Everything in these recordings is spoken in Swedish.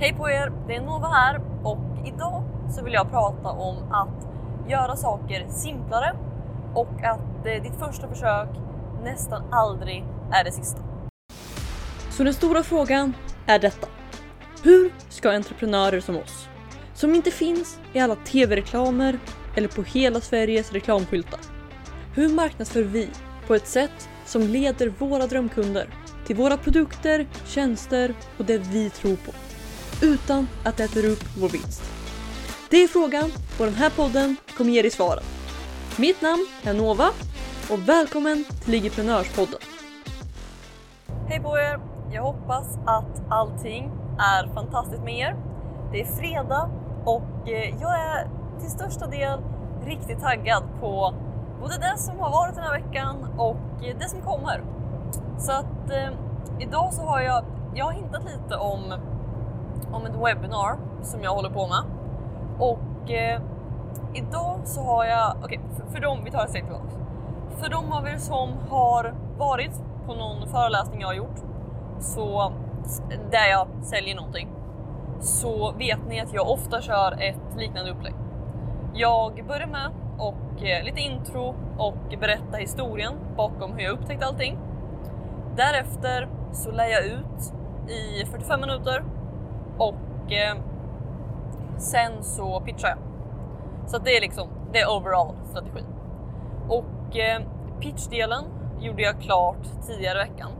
Hej på er! Det är Nova här och idag så vill jag prata om att göra saker simplare och att eh, ditt första försök nästan aldrig är det sista. Så den stora frågan är detta. Hur ska entreprenörer som oss, som inte finns i alla tv-reklamer eller på hela Sveriges reklamskyltar, hur marknadsför vi på ett sätt som leder våra drömkunder till våra produkter, tjänster och det vi tror på utan att det äter upp vår vinst? Det är frågan och den här podden kommer ge dig svaren. Mitt namn är Nova och välkommen till Ligiprenörspodden. Hej på er! Jag hoppas att allting är fantastiskt med er. Det är fredag och eh, jag är till största del riktigt taggad på både det som har varit den här veckan och eh, det som kommer. Så att eh, idag så har jag, jag har hintat lite om, om ett webbinar som jag håller på med. Och eh, idag så har jag, okej okay, för, för dem, vi tar ett steg tillbaka. För de av er som har varit på någon föreläsning jag har gjort, så där jag säljer någonting, så vet ni att jag ofta kör ett liknande upplägg. Jag börjar med och eh, lite intro och berätta historien bakom hur jag upptäckte allting. Därefter så lär jag ut i 45 minuter och eh, sen så pitchar jag. Så det är liksom, det är overall strategi. Och eh, pitchdelen gjorde jag klart tidigare i veckan.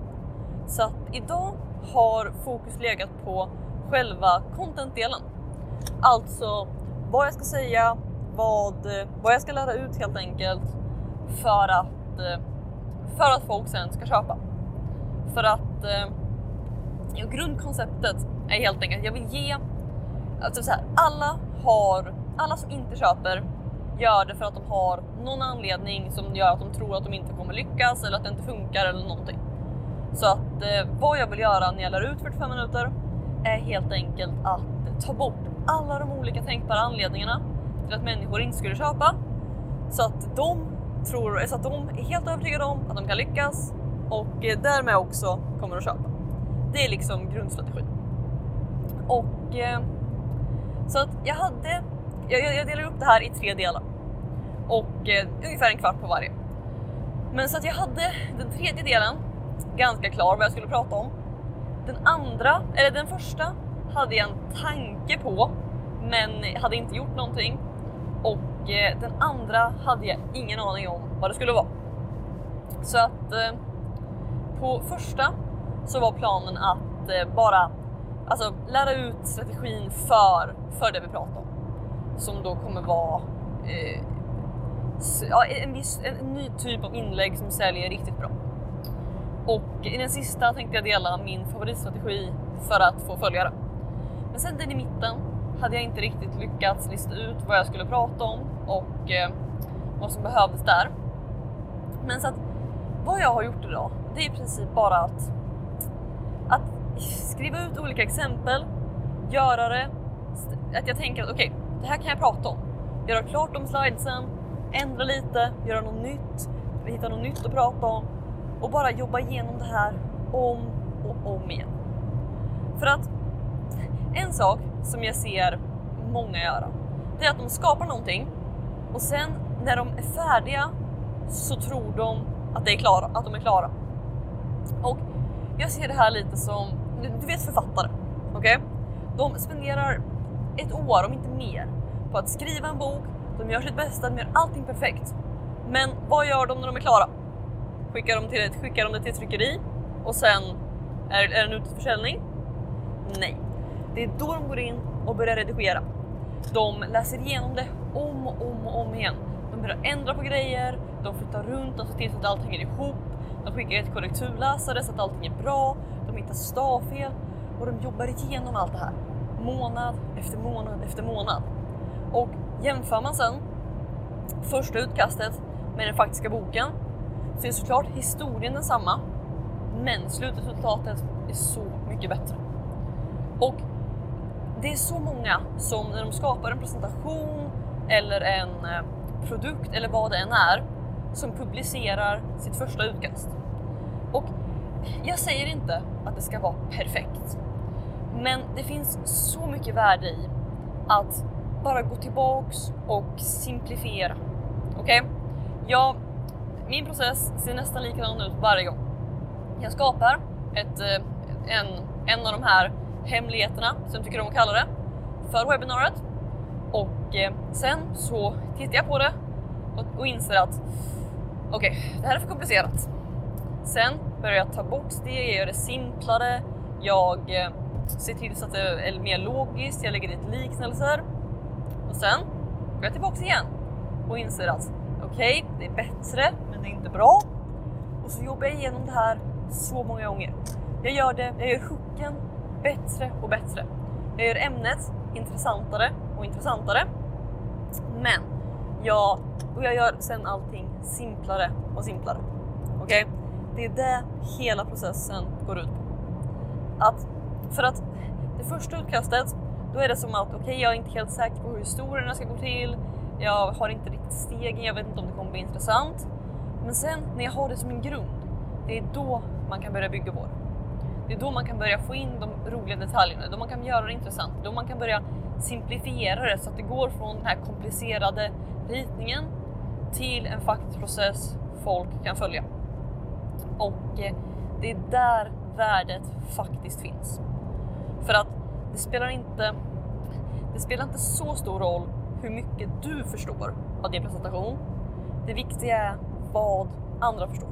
Så att idag har fokus legat på själva contentdelen. Alltså vad jag ska säga, vad, eh, vad jag ska lära ut helt enkelt för att, eh, för att folk sen ska köpa. För att eh, grundkonceptet är helt enkelt, jag vill ge, alltså så här, alla har, alla som inte köper gör det för att de har någon anledning som gör att de tror att de inte kommer lyckas eller att det inte funkar eller någonting. Så att eh, vad jag vill göra när jag lär ut 45 minuter är helt enkelt att ta bort alla de olika tänkbara anledningarna till att människor inte skulle köpa. Så att de, tror, så att de är helt övertygade om att de kan lyckas och eh, därmed också kommer att köpa. Det är liksom grundstrategin. Och eh, så att jag hade, jag, jag delar upp det här i tre delar och eh, ungefär en kvart på varje. Men så att jag hade den tredje delen ganska klar vad jag skulle prata om. Den andra, eller den första, hade jag en tanke på men hade inte gjort någonting. Och eh, den andra hade jag ingen aning om vad det skulle vara. Så att eh, på första så var planen att eh, bara alltså, lära ut strategin för, för det vi pratar om. Som då kommer vara eh, ja, en, viss, en, en ny typ av inlägg som säljer riktigt bra. Och i den sista tänkte jag dela min favoritstrategi för att få följare. Men sen den i mitten hade jag inte riktigt lyckats lista ut vad jag skulle prata om och eh, vad som behövdes där. Men så att vad jag har gjort idag, det är i princip bara att, att skriva ut olika exempel, göra det, att jag tänker att okej, okay, det här kan jag prata om. Göra klart de slidesen, ändra lite, göra något nytt, hitta något nytt att prata om och bara jobba igenom det här om och om igen. För att en sak som jag ser många göra, det är att de skapar någonting och sen när de är färdiga så tror de att, det är klara, att de är klara. Och jag ser det här lite som, du vet författare, okej? Okay? De spenderar ett år, om inte mer, på att skriva en bok, de gör sitt bästa, de gör allting perfekt. Men vad gör de när de är klara? Skickar de, till skickar de det till ett tryckeri och sen är, är den ute till försäljning? Nej, det är då de går in och börjar redigera. De läser igenom det om och om och om igen. De börjar ändra på grejer, de flyttar runt, alltså de ser till så att allting hänger ihop. De skickar ett korrekturläsare så att allting är bra. De hittar stavfel och de jobbar igenom allt det här månad efter månad efter månad. Och jämför man sen första utkastet med den faktiska boken så är såklart historien densamma, men slutresultatet är så mycket bättre. Och det är så många som när de skapar en presentation eller en eh, produkt eller vad det än är som publicerar sitt första utkast. Och jag säger inte att det ska vara perfekt, Men det finns så mycket värde i att bara gå tillbaks och simplifiera. Okej? Okay? Ja, min process ser nästan likadan ut varje gång. Jag skapar ett, eh, en, en av de här hemligheterna, som jag tycker om att kalla det, för webbinariet. Och eh, sen så tittar jag på det och, och inser att okej, okay, det här är för komplicerat. Sen börjar jag ta bort steg, jag gör det simplare, jag eh, ser till så att det är mer logiskt, jag lägger dit liknelser och sen går jag tillbaks igen och inser att okej, okay, det är bättre, men det är inte bra. Och så jobbar jag igenom det här så många gånger. Jag gör det, jag gör hooken bättre och bättre. Jag gör ämnet intressantare och intressantare. Men jag, och jag gör sen allting simplare och simplare. Okej? Okay? Det är det hela processen går ut på. Att, för att det första utkastet, då är det som att okej, okay, jag är inte helt säker på hur historierna ska gå till. Jag har inte riktigt stegen, jag vet inte om det kommer bli intressant. Men sen när jag har det som en grund, det är då man kan börja bygga vår. Det är då man kan börja få in de roliga detaljerna, då man kan göra det intressant, då man kan börja simplifiera det så att det går från den här komplicerade ritningen till en faktisk process folk kan följa. Och eh, det är där värdet faktiskt finns. För att det spelar inte, det spelar inte så stor roll hur mycket du förstår av din presentation. Det viktiga är vad andra förstår.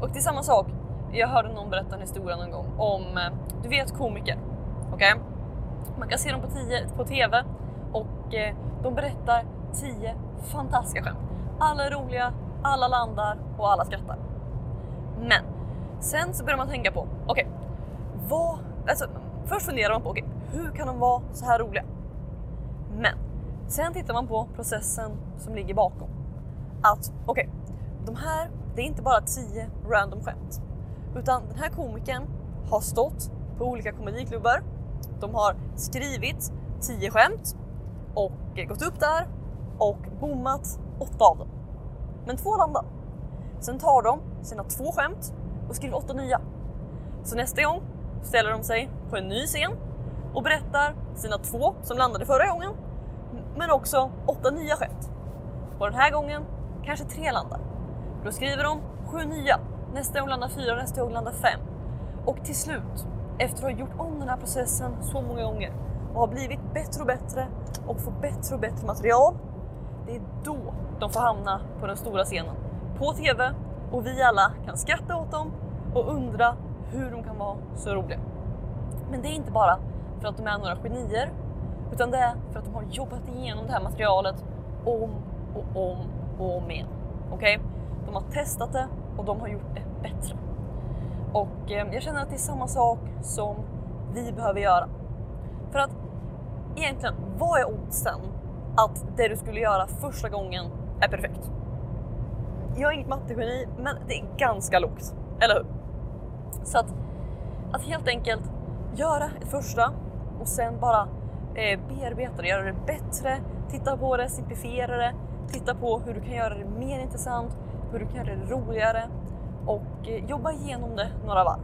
Och det är samma sak, jag hörde någon berätta en historia någon gång om, eh, du vet komiker, okej? Okay? Man kan se dem på, tio, på TV och eh, de berättar tio fantastiska skämt. Alla är roliga, alla landar och alla skrattar. Men sen så börjar man tänka på, okej, okay, vad, alltså först funderar man på, okej, okay, hur kan de vara så här roliga? Men sen tittar man på processen som ligger bakom. Att okej, okay, de här, det är inte bara tio random skämt, utan den här komikern har stått på olika komediklubbar. De har skrivit tio skämt och gått upp där och bommat åtta av dem. Men två landar. Sen tar de sina två skämt och skriver åtta nya. Så nästa gång ställer de sig på en ny scen och berättar sina två som landade förra gången, men också åtta nya skämt. Och den här gången kanske tre landar. Då skriver de sju nya, nästa gång landar fyra, nästa gång landar fem. Och till slut, efter att ha gjort om den här processen så många gånger och har blivit bättre och bättre och får bättre och bättre material, det är då de får hamna på den stora scenen, på TV och vi alla kan skratta åt dem och undra hur de kan vara så roliga. Men det är inte bara för att de är några genier, utan det är för att de har jobbat igenom det här materialet om och om och om igen. Okej? Okay? De har testat det och de har gjort det bättre. Och eh, jag känner att det är samma sak som vi behöver göra. För att egentligen, vad är oddsen att det du skulle göra första gången är perfekt? Jag är inget mattegeni, men det är ganska lågt, eller hur? Så att, att helt enkelt göra ett första och sen bara eh, bearbeta det, göra det bättre, titta på det, simplifiera det, titta på hur du kan göra det mer intressant, hur du kan göra det roligare och eh, jobba igenom det några varv.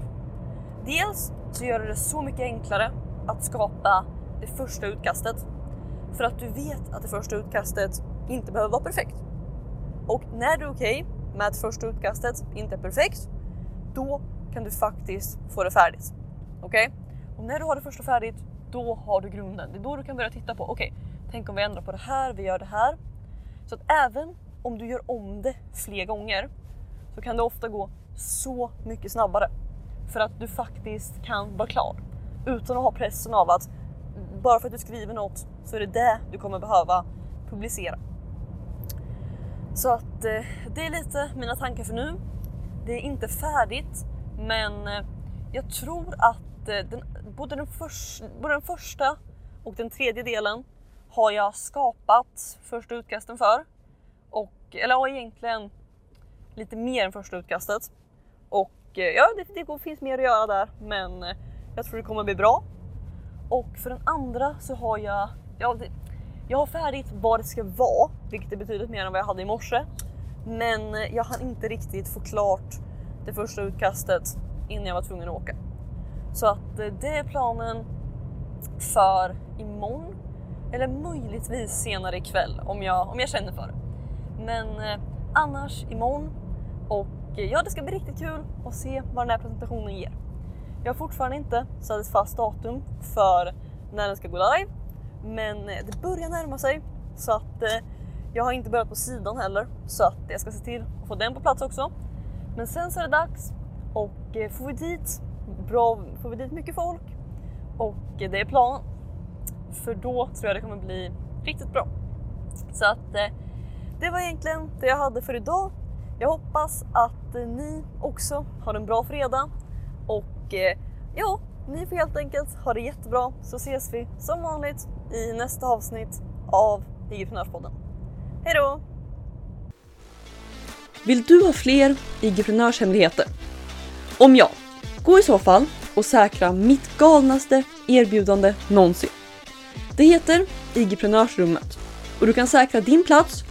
Dels så gör det det så mycket enklare att skapa det första utkastet för att du vet att det första utkastet inte behöver vara perfekt. Och när du är okej okay med att första utkastet inte är perfekt, då kan du faktiskt få det färdigt. Okej? Okay? Och när du har det första färdigt, då har du grunden. Det är då du kan börja titta på, okej, okay, tänk om vi ändrar på det här, vi gör det här. Så att även om du gör om det fler gånger så kan det ofta gå så mycket snabbare för att du faktiskt kan vara klar utan att ha pressen av att bara för att du skriver något så är det det du kommer behöva publicera. Så att eh, det är lite mina tankar för nu. Det är inte färdigt, men eh, jag tror att eh, den, både, den för, både den första och den tredje delen har jag skapat första utkasten för. Och, eller ja, egentligen lite mer än första utkastet. Och eh, ja, det, det finns mer att göra där, men eh, jag tror det kommer bli bra. Och för den andra så har jag, ja, det, jag har färdigt vad det ska vara, vilket är betydligt mer än vad jag hade i morse. Men jag hann inte riktigt få klart det första utkastet innan jag var tvungen att åka. Så att eh, det är planen för imorgon eller möjligtvis senare ikväll om jag, om jag känner för det. Men eh, annars imorgon och eh, ja, det ska bli riktigt kul att se vad den här presentationen ger. Jag har fortfarande inte satt ett fast datum för när den ska gå live, men eh, det börjar närma sig så att eh, jag har inte börjat på sidan heller så att jag ska se till att få den på plats också. Men sen så är det dags och eh, får vi dit bra, får vi dit mycket folk och eh, det är planen. För då tror jag det kommer bli riktigt bra. Så att eh, det var egentligen det jag hade för idag. Jag hoppas att eh, ni också har en bra fredag och eh, ja, ni får helt enkelt ha det jättebra så ses vi som vanligt i nästa avsnitt av IG-prenörspodden. Hej då! Vill du ha fler IG-prenörshemligheter? Om ja, gå i så fall och säkra mitt galnaste erbjudande någonsin. Det heter IG-prenörsrummet och du kan säkra din plats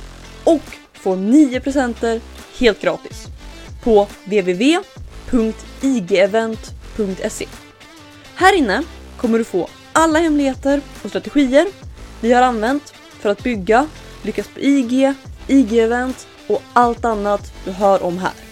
och få 9 presenter helt gratis på www.igevent.se. Här inne kommer du få alla hemligheter och strategier vi har använt för att bygga, lyckas på IG, IG-event och allt annat du hör om här.